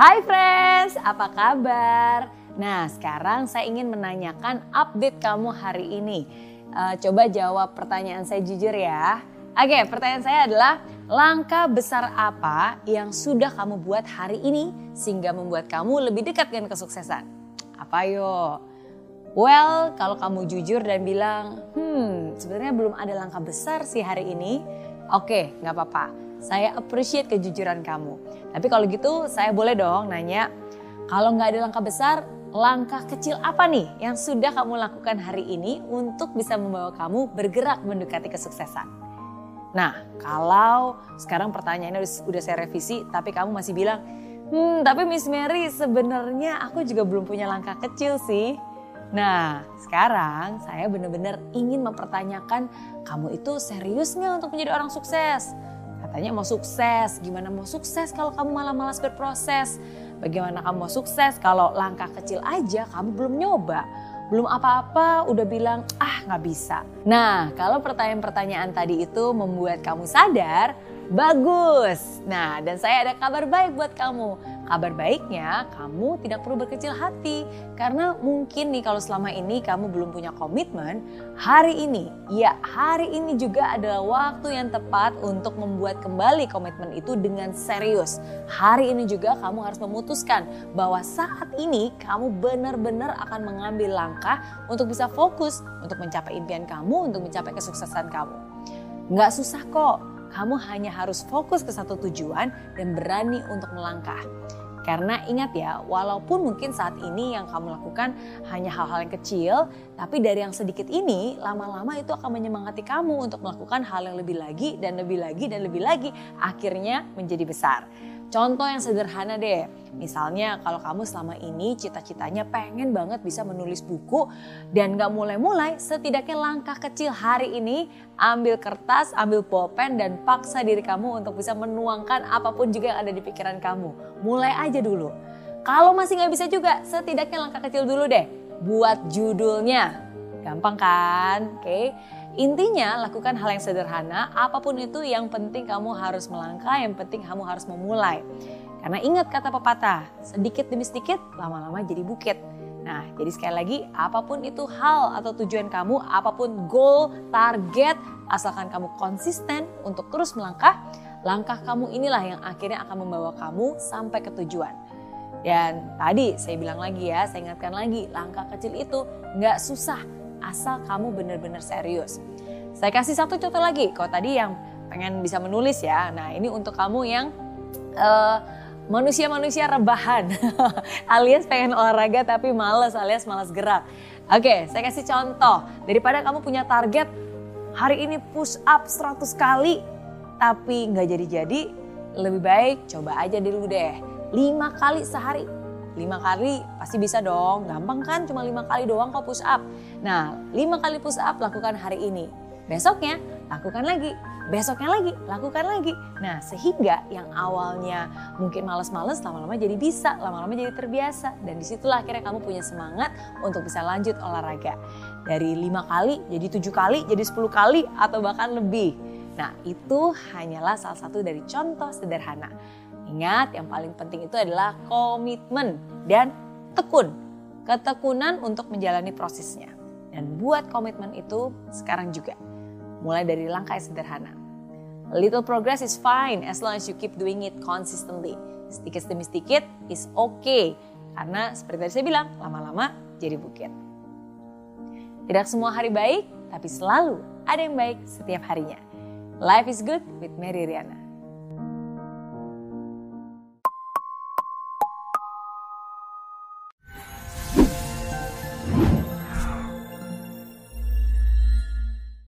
Hai friends, apa kabar? Nah sekarang saya ingin menanyakan update kamu hari ini. Uh, coba jawab pertanyaan saya jujur ya. Oke pertanyaan saya adalah langkah besar apa yang sudah kamu buat hari ini sehingga membuat kamu lebih dekat dengan kesuksesan? Apa yo? Well, kalau kamu jujur dan bilang, hmm sebenarnya belum ada langkah besar sih hari ini. Oke, nggak apa-apa saya appreciate kejujuran kamu. Tapi kalau gitu saya boleh dong nanya, kalau nggak ada langkah besar, langkah kecil apa nih yang sudah kamu lakukan hari ini untuk bisa membawa kamu bergerak mendekati kesuksesan? Nah, kalau sekarang pertanyaannya udah saya revisi, tapi kamu masih bilang, hmm tapi Miss Mary sebenarnya aku juga belum punya langkah kecil sih. Nah, sekarang saya benar-benar ingin mempertanyakan kamu itu serius nggak untuk menjadi orang sukses? Katanya mau sukses, gimana mau sukses kalau kamu malah malas berproses? Bagaimana kamu mau sukses kalau langkah kecil aja kamu belum nyoba? Belum apa-apa udah bilang ah nggak bisa. Nah kalau pertanyaan-pertanyaan tadi itu membuat kamu sadar, bagus. Nah dan saya ada kabar baik buat kamu Kabar baiknya, kamu tidak perlu berkecil hati karena mungkin nih kalau selama ini kamu belum punya komitmen, hari ini, ya hari ini juga adalah waktu yang tepat untuk membuat kembali komitmen itu dengan serius. Hari ini juga kamu harus memutuskan bahwa saat ini kamu benar-benar akan mengambil langkah untuk bisa fokus untuk mencapai impian kamu, untuk mencapai kesuksesan kamu. Nggak susah kok, kamu hanya harus fokus ke satu tujuan dan berani untuk melangkah. Karena ingat ya, walaupun mungkin saat ini yang kamu lakukan hanya hal-hal yang kecil, tapi dari yang sedikit ini lama-lama itu akan menyemangati kamu untuk melakukan hal yang lebih lagi dan lebih lagi dan lebih lagi, akhirnya menjadi besar. Contoh yang sederhana deh, misalnya kalau kamu selama ini cita-citanya pengen banget bisa menulis buku dan gak mulai-mulai, setidaknya langkah kecil hari ini ambil kertas, ambil pulpen dan paksa diri kamu untuk bisa menuangkan apa pun juga yang ada di pikiran kamu. Mulai aja dulu. Kalau masih gak bisa juga, setidaknya langkah kecil dulu deh. Buat judulnya. Gampang kan? Oke. Okay? Intinya lakukan hal yang sederhana, apa pun itu yang penting kamu harus melangkah, yang penting kamu harus memulai. Karena ingat kata pepatah, sedikit demi sedikit lama-lama jadi bukit. Nah, jadi sekali lagi, apa pun itu hal atau tujuan kamu, apa pun goal, target, asalkan kamu konsisten untuk terus melangkah, langkah kamu inilah yang akhirnya akan membawa kamu sampai ke tujuan. Dan tadi saya bilang lagi ya, saya ingatkan lagi, langkah kecil itu nggak susah, asal kamu benar-benar serius. Saya kasih satu contoh lagi, kalau tadi yang pengen bisa menulis ya, nah ini untuk kamu yang uh, manusia-manusia rebahan alias pengen olahraga tapi males alias malas gerak. Oke, saya kasih contoh. Daripada kamu punya target hari ini push up 100 kali tapi nggak jadi-jadi, lebih baik coba aja dulu deh. 5 kali sehari lima kali pasti bisa dong. Gampang kan cuma lima kali doang kok push up. Nah lima kali push up lakukan hari ini. Besoknya lakukan lagi. Besoknya lagi, lakukan lagi. Nah sehingga yang awalnya mungkin males-males lama-lama jadi bisa, lama-lama jadi terbiasa. Dan di situlah akhirnya kamu punya semangat untuk bisa lanjut olahraga. Dari lima kali jadi tujuh kali, jadi sepuluh kali atau bahkan lebih. Nah itu hanyalah salah satu dari contoh sederhana Ingat yang paling penting itu adalah komitmen dan tekun. Ketekunan untuk menjalani prosesnya. Dan buat komitmen itu sekarang juga. Mulai dari langkah yang sederhana. Little progress is fine as long as you keep doing it consistently. Sedikit demi sedikit is okay. Karena seperti tadi saya bilang, lama-lama jadi bukit. Tidak semua hari baik, tapi selalu ada yang baik setiap harinya. Life is good with Mary Riana.